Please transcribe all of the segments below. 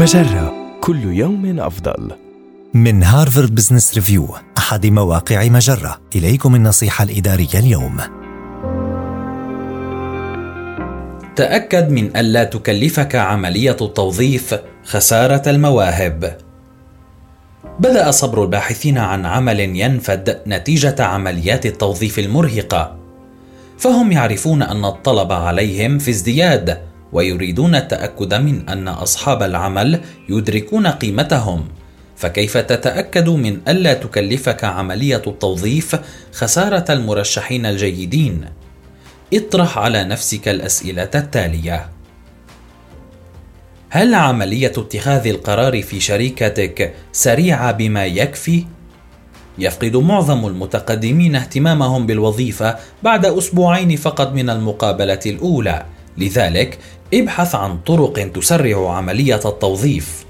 مجرة كل يوم أفضل. من هارفارد بزنس ريفيو أحد مواقع مجرة إليكم النصيحة الإدارية اليوم تأكد من ألا تكلفك عملية التوظيف خسارة المواهب. بدأ صبر الباحثين عن عمل ينفد نتيجة عمليات التوظيف المرهقة. فهم يعرفون أن الطلب عليهم في ازدياد ويريدون التأكد من أن أصحاب العمل يدركون قيمتهم. فكيف تتأكد من ألا تكلفك عملية التوظيف خسارة المرشحين الجيدين؟ اطرح على نفسك الأسئلة التالية: هل عملية اتخاذ القرار في شركتك سريعة بما يكفي؟ يفقد معظم المتقدمين اهتمامهم بالوظيفة بعد أسبوعين فقط من المقابلة الأولى، لذلك ابحث عن طرق تسرع عملية التوظيف.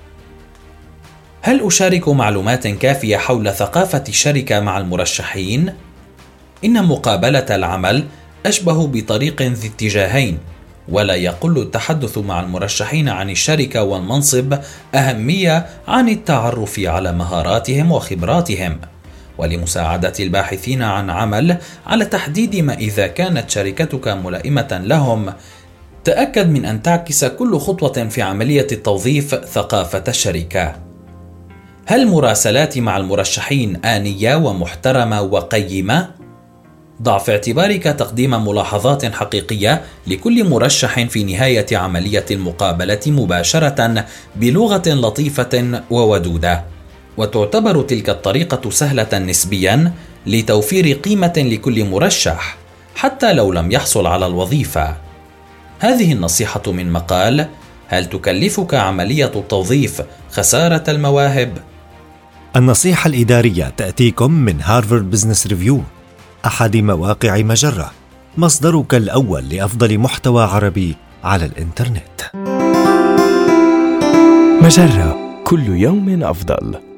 هل أشارك معلومات كافية حول ثقافة الشركة مع المرشحين؟ إن مقابلة العمل أشبه بطريق ذي اتجاهين ولا يقل التحدث مع المرشحين عن الشركة والمنصب أهمية عن التعرف على مهاراتهم وخبراتهم ولمساعدة الباحثين عن عمل على تحديد ما إذا كانت شركتك ملائمة لهم تأكد من أن تعكس كل خطوة في عملية التوظيف ثقافة الشركة. هل مراسلاتي مع المرشحين آنية ومحترمة وقيمة؟ ضع في اعتبارك تقديم ملاحظات حقيقية لكل مرشح في نهاية عملية المقابلة مباشرة بلغة لطيفة وودودة. وتعتبر تلك الطريقة سهلة نسبيا لتوفير قيمة لكل مرشح حتى لو لم يحصل على الوظيفة. هذه النصيحة من مقال هل تكلفك عملية التوظيف خسارة المواهب؟ النصيحة الإدارية تأتيكم من هارفارد بزنس ريفيو أحد مواقع مجرة مصدرك الأول لأفضل محتوى عربي على الإنترنت مجرة كل يوم أفضل.